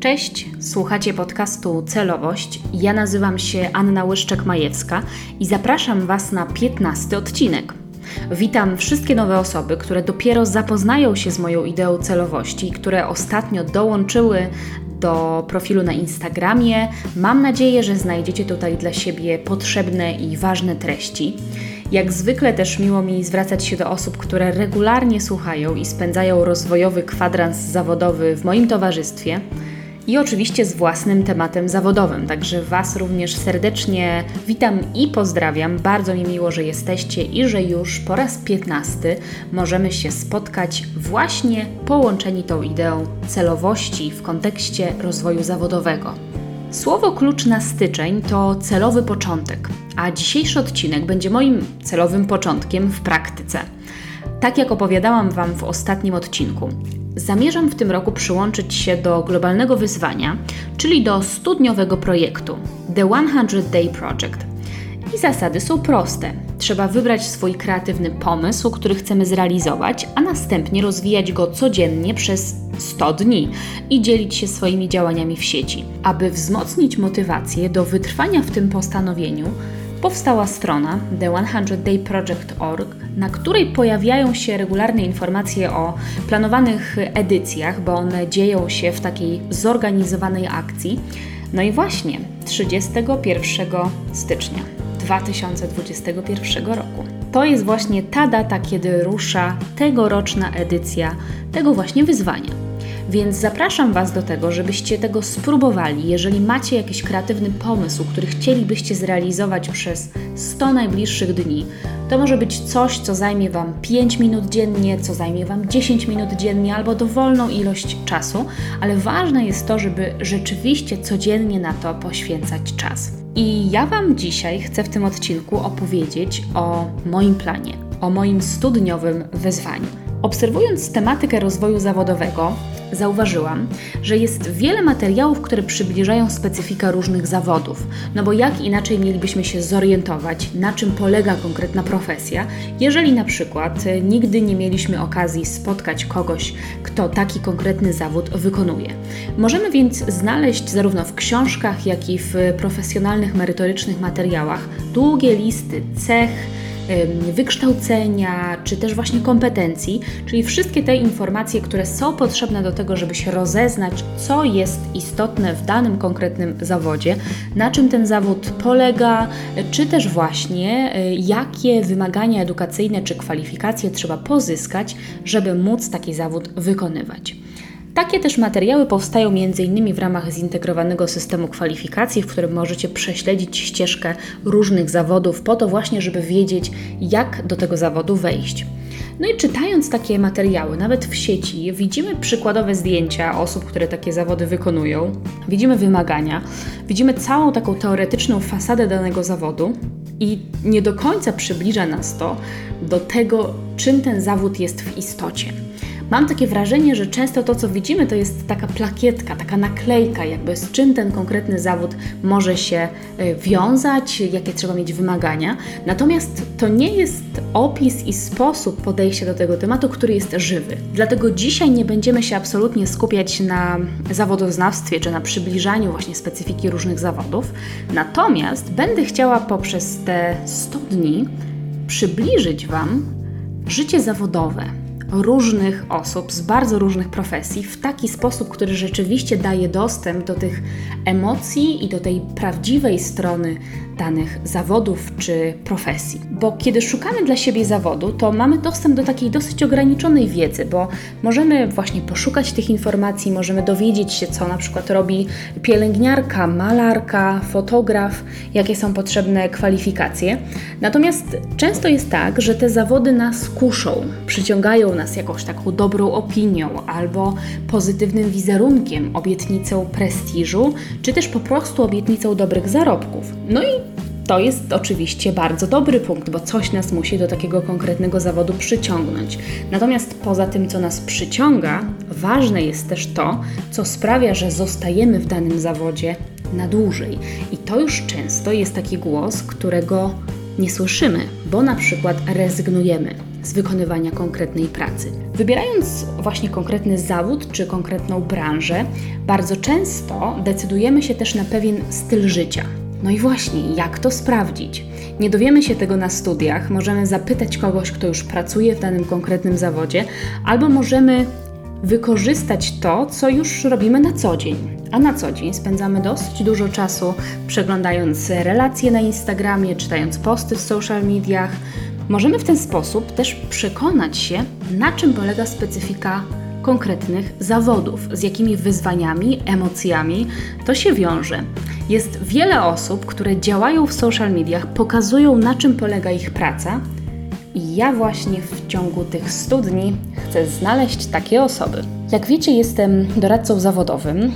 Cześć, słuchacie podcastu Celowość. Ja nazywam się Anna Łyszczek-Majewska i zapraszam Was na 15 odcinek. Witam wszystkie nowe osoby, które dopiero zapoznają się z moją ideą celowości, które ostatnio dołączyły do profilu na Instagramie. Mam nadzieję, że znajdziecie tutaj dla siebie potrzebne i ważne treści. Jak zwykle też miło mi zwracać się do osób, które regularnie słuchają i spędzają rozwojowy kwadrans zawodowy w moim towarzystwie i oczywiście z własnym tematem zawodowym. Także Was również serdecznie witam i pozdrawiam. Bardzo mi miło, że jesteście i że już po raz 15 możemy się spotkać właśnie połączeni tą ideą celowości w kontekście rozwoju zawodowego. Słowo klucz na styczeń to celowy początek, a dzisiejszy odcinek będzie moim celowym początkiem w praktyce. Tak jak opowiadałam Wam w ostatnim odcinku, zamierzam w tym roku przyłączyć się do globalnego wyzwania, czyli do studniowego projektu The 100 Day Project. I zasady są proste. Trzeba wybrać swój kreatywny pomysł, który chcemy zrealizować, a następnie rozwijać go codziennie przez 100 dni i dzielić się swoimi działaniami w sieci. Aby wzmocnić motywację do wytrwania w tym postanowieniu, powstała strona the100dayproject.org, na której pojawiają się regularne informacje o planowanych edycjach, bo one dzieją się w takiej zorganizowanej akcji. No i właśnie 31 stycznia 2021 roku. To jest właśnie ta data, kiedy rusza tegoroczna edycja tego właśnie wyzwania. Więc zapraszam Was do tego, żebyście tego spróbowali. Jeżeli macie jakiś kreatywny pomysł, który chcielibyście zrealizować przez 100 najbliższych dni, to może być coś, co zajmie Wam 5 minut dziennie, co zajmie Wam 10 minut dziennie albo dowolną ilość czasu, ale ważne jest to, żeby rzeczywiście codziennie na to poświęcać czas. I ja Wam dzisiaj chcę w tym odcinku opowiedzieć o moim planie, o moim studniowym wyzwaniu. Obserwując tematykę rozwoju zawodowego, zauważyłam, że jest wiele materiałów, które przybliżają specyfikę różnych zawodów. No bo jak inaczej mielibyśmy się zorientować, na czym polega konkretna profesja, jeżeli na przykład nigdy nie mieliśmy okazji spotkać kogoś, kto taki konkretny zawód wykonuje. Możemy więc znaleźć zarówno w książkach, jak i w profesjonalnych, merytorycznych materiałach długie listy cech, wykształcenia, czy też właśnie kompetencji, czyli wszystkie te informacje, które są potrzebne do tego, żeby się rozeznać, co jest istotne w danym konkretnym zawodzie, na czym ten zawód polega, czy też właśnie e, jakie wymagania edukacyjne czy kwalifikacje trzeba pozyskać, żeby móc taki zawód wykonywać. Takie też materiały powstają m.in. w ramach zintegrowanego systemu kwalifikacji, w którym możecie prześledzić ścieżkę różnych zawodów, po to właśnie, żeby wiedzieć, jak do tego zawodu wejść. No i czytając takie materiały, nawet w sieci, widzimy przykładowe zdjęcia osób, które takie zawody wykonują, widzimy wymagania, widzimy całą taką teoretyczną fasadę danego zawodu i nie do końca przybliża nas to do tego, czym ten zawód jest w istocie. Mam takie wrażenie, że często to, co widzimy, to jest taka plakietka, taka naklejka, jakby z czym ten konkretny zawód może się e, wiązać, jakie trzeba mieć wymagania. Natomiast to nie jest opis i sposób podejścia do tego tematu, który jest żywy. Dlatego dzisiaj nie będziemy się absolutnie skupiać na zawodoznawstwie czy na przybliżaniu właśnie specyfiki różnych zawodów. Natomiast będę chciała poprzez te 100 dni przybliżyć Wam życie zawodowe różnych osób z bardzo różnych profesji w taki sposób, który rzeczywiście daje dostęp do tych emocji i do tej prawdziwej strony danych zawodów czy profesji. Bo kiedy szukamy dla siebie zawodu, to mamy dostęp do takiej dosyć ograniczonej wiedzy, bo możemy właśnie poszukać tych informacji, możemy dowiedzieć się, co na przykład robi pielęgniarka, malarka, fotograf, jakie są potrzebne kwalifikacje. Natomiast często jest tak, że te zawody nas kuszą, przyciągają nas jakąś taką dobrą opinią albo pozytywnym wizerunkiem, obietnicą prestiżu, czy też po prostu obietnicą dobrych zarobków. No i to jest oczywiście bardzo dobry punkt, bo coś nas musi do takiego konkretnego zawodu przyciągnąć. Natomiast poza tym, co nas przyciąga, ważne jest też to, co sprawia, że zostajemy w danym zawodzie na dłużej. I to już często jest taki głos, którego nie słyszymy, bo na przykład rezygnujemy z wykonywania konkretnej pracy. Wybierając właśnie konkretny zawód czy konkretną branżę, bardzo często decydujemy się też na pewien styl życia. No i właśnie, jak to sprawdzić? Nie dowiemy się tego na studiach, możemy zapytać kogoś, kto już pracuje w danym konkretnym zawodzie, albo możemy wykorzystać to, co już robimy na co dzień. A na co dzień spędzamy dosyć dużo czasu przeglądając relacje na Instagramie, czytając posty w social mediach. Możemy w ten sposób też przekonać się, na czym polega specyfika konkretnych zawodów, z jakimi wyzwaniami, emocjami to się wiąże. Jest wiele osób, które działają w social mediach, pokazują na czym polega ich praca, i ja właśnie w ciągu tych 100 dni chcę znaleźć takie osoby. Jak wiecie, jestem doradcą zawodowym e,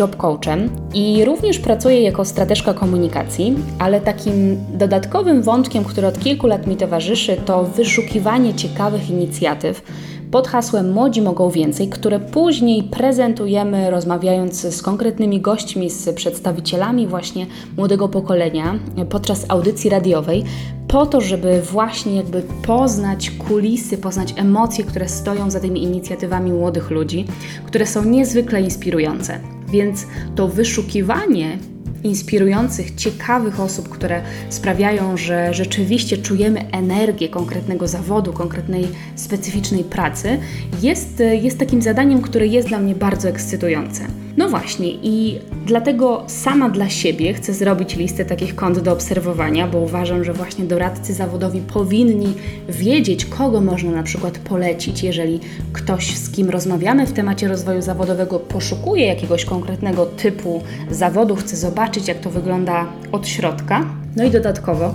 job coachem i również pracuję jako strateżka komunikacji, ale takim dodatkowym wątkiem, który od kilku lat mi towarzyszy, to wyszukiwanie ciekawych inicjatyw pod hasłem Młodzi mogą więcej, które później prezentujemy rozmawiając z konkretnymi gośćmi, z przedstawicielami właśnie młodego pokolenia podczas audycji radiowej, po to, żeby właśnie jakby poznać kulisy, poznać emocje, które stoją za tymi inicjatywami młodych ludzi, które są niezwykle inspirujące. Więc to wyszukiwanie inspirujących, ciekawych osób, które sprawiają, że rzeczywiście czujemy energię konkretnego zawodu, konkretnej specyficznej pracy, jest, jest takim zadaniem, które jest dla mnie bardzo ekscytujące. No właśnie, i dlatego sama dla siebie chcę zrobić listę takich kont do obserwowania, bo uważam, że właśnie doradcy zawodowi powinni wiedzieć, kogo można na przykład polecić, jeżeli ktoś, z kim rozmawiamy w temacie rozwoju zawodowego, poszukuje jakiegoś konkretnego typu zawodu, chce zobaczyć, jak to wygląda od środka. No i dodatkowo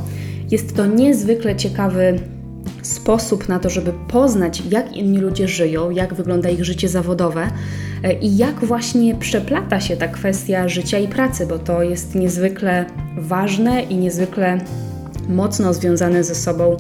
jest to niezwykle ciekawy sposób na to, żeby poznać, jak inni ludzie żyją, jak wygląda ich życie zawodowe i jak właśnie przeplata się ta kwestia życia i pracy, bo to jest niezwykle ważne i niezwykle mocno związane ze sobą.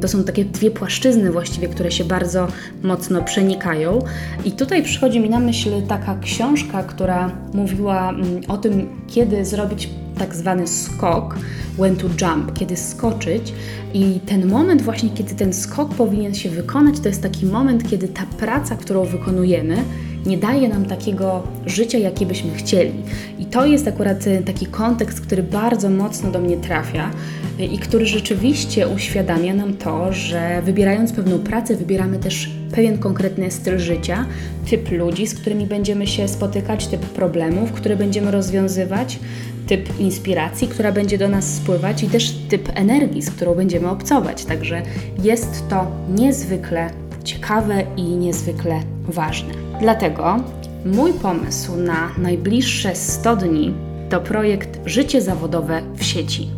To są takie dwie płaszczyzny właściwie, które się bardzo mocno przenikają. I tutaj przychodzi mi na myśl taka książka, która mówiła mm, o tym, kiedy zrobić tak zwany skok, when to jump, kiedy skoczyć. I ten moment właśnie, kiedy ten skok powinien się wykonać, to jest taki moment, kiedy ta praca, którą wykonujemy, nie daje nam takiego życia, jakie byśmy chcieli. I to jest akurat e, taki kontekst, który bardzo mocno do mnie trafia e, i który rzeczywiście uświadamia nam to, że wybierając pewną pracę, wybieramy też pewien konkretny styl życia, typ ludzi, z którymi będziemy się spotykać, typ problemów, które będziemy rozwiązywać, typ inspiracji, która będzie do nas spływać i też typ energii, z którą będziemy obcować. Także jest to niezwykle ciekawe i niezwykle ważne. Dlatego mój pomysł na najbliższe 100 dni to projekt Życie zawodowe w sieci.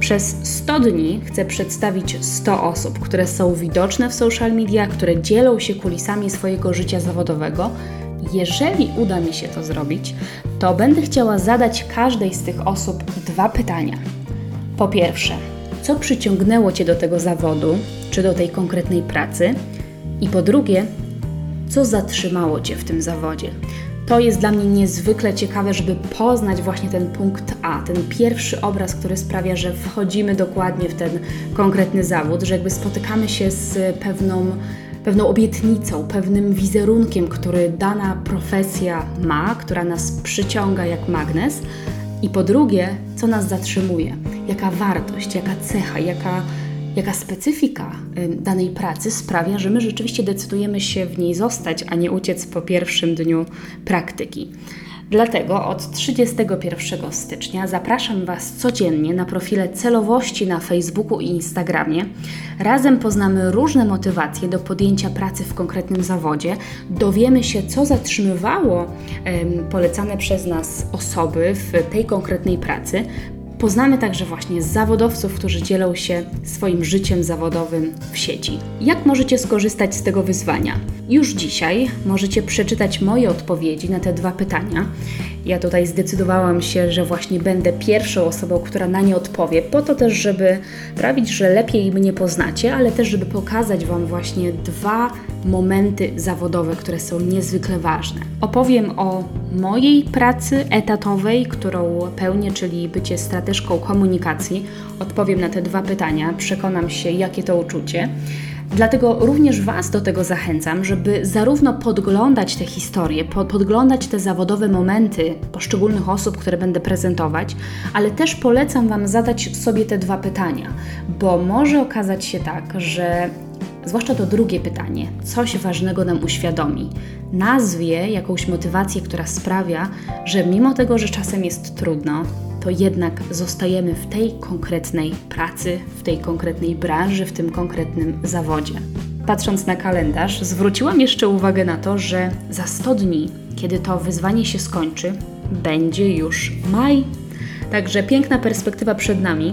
Przez 100 dni chcę przedstawić 100 osób, które są widoczne w social media, które dzielą się kulisami swojego życia zawodowego. Jeżeli uda mi się to zrobić, to będę chciała zadać każdej z tych osób dwa pytania. Po pierwsze, co przyciągnęło Cię do tego zawodu, czy do tej konkretnej pracy? I po drugie, co zatrzymało Cię w tym zawodzie? To jest dla mnie niezwykle ciekawe, żeby poznać właśnie ten punkt A, ten pierwszy obraz, który sprawia, że wchodzimy dokładnie w ten konkretny zawód, że jakby spotykamy się z pewną, pewną obietnicą, pewnym wizerunkiem, który dana profesja ma, która nas przyciąga jak magnes. I po drugie, co nas zatrzymuje, jaka wartość, jaka cecha, jaka jaka specyfika danej pracy sprawia, że my rzeczywiście decydujemy się w niej zostać, a nie uciec po pierwszym dniu praktyki. Dlatego od 31 stycznia zapraszam Was codziennie na profile celowości na Facebooku i Instagramie. Razem poznamy różne motywacje do podjęcia pracy w konkretnym zawodzie, dowiemy się, co zatrzymywało polecane przez nas osoby w tej konkretnej pracy, Poznamy także właśnie zawodowców, którzy dzielą się swoim życiem zawodowym w sieci. Jak możecie skorzystać z tego wyzwania? Już dzisiaj możecie przeczytać moje odpowiedzi na te dwa pytania. Ja tutaj zdecydowałam się, że właśnie będę pierwszą osobą, która na nie odpowie, po to też, żeby sprawić, że lepiej mnie poznacie, ale też, żeby pokazać Wam właśnie dwa momenty zawodowe, które są niezwykle ważne. Opowiem o mojej pracy etatowej, którą pełnię, czyli bycie strateżką komunikacji. Odpowiem na te dwa pytania, przekonam się, jakie to uczucie. Dlatego również Was do tego zachęcam, żeby zarówno podglądać te historie, podglądać te zawodowe momenty poszczególnych osób, które będę prezentować, ale też polecam Wam zadać sobie te dwa pytania, bo może okazać się tak, że zwłaszcza to drugie pytanie, coś ważnego nam uświadomi, nazwie jakąś motywację, która sprawia, że mimo tego, że czasem jest trudno, to jednak zostajemy w tej konkretnej pracy, w tej konkretnej branży, w tym konkretnym zawodzie. Patrząc na kalendarz, zwróciłam jeszcze uwagę na to, że za 100 dni, kiedy to wyzwanie się skończy, będzie już maj. Także piękna perspektywa przed nami.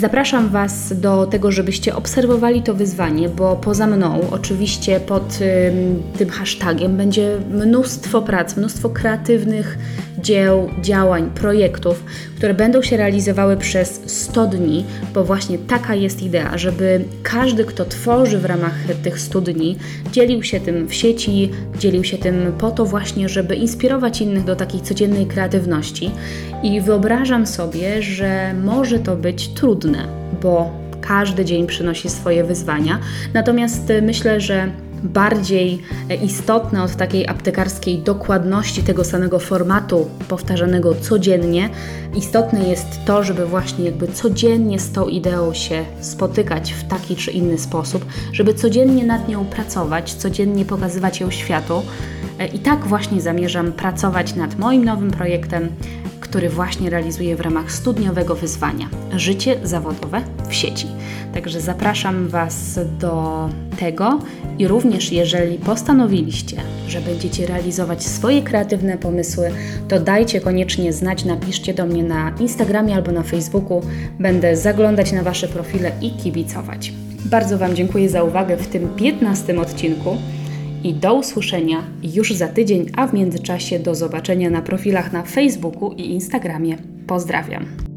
Zapraszam Was do tego, żebyście obserwowali to wyzwanie, bo poza mną, oczywiście pod tym hashtagiem, będzie mnóstwo prac, mnóstwo kreatywnych dzieł, działań, projektów, które będą się realizowały przez 100 dni, bo właśnie taka jest idea, żeby każdy, kto tworzy w ramach tych 100 dni, dzielił się tym w sieci, dzielił się tym po to właśnie, żeby inspirować innych do takiej codziennej kreatywności. I wyobrażam sobie, że może to być trudne, bo każdy dzień przynosi swoje wyzwania. Natomiast myślę, że bardziej istotne od takiej aptekarskiej dokładności tego samego formatu powtarzanego codziennie. Istotne jest to, żeby właśnie jakby codziennie z tą ideą się spotykać w taki czy inny sposób, żeby codziennie nad nią pracować, codziennie pokazywać ją światu. I tak właśnie zamierzam pracować nad moim nowym projektem który właśnie realizuję w ramach studniowego wyzwania Życie zawodowe w sieci. Także zapraszam Was do tego i również jeżeli postanowiliście, że będziecie realizować swoje kreatywne pomysły, to dajcie koniecznie znać, napiszcie do mnie na Instagramie albo na Facebooku. Będę zaglądać na Wasze profile i kibicować. Bardzo Wam dziękuję za uwagę w tym 15 odcinku i do usłyszenia już za tydzień, a w międzyczasie do zobaczenia na profilach na Facebooku i Instagramie. Pozdrawiam.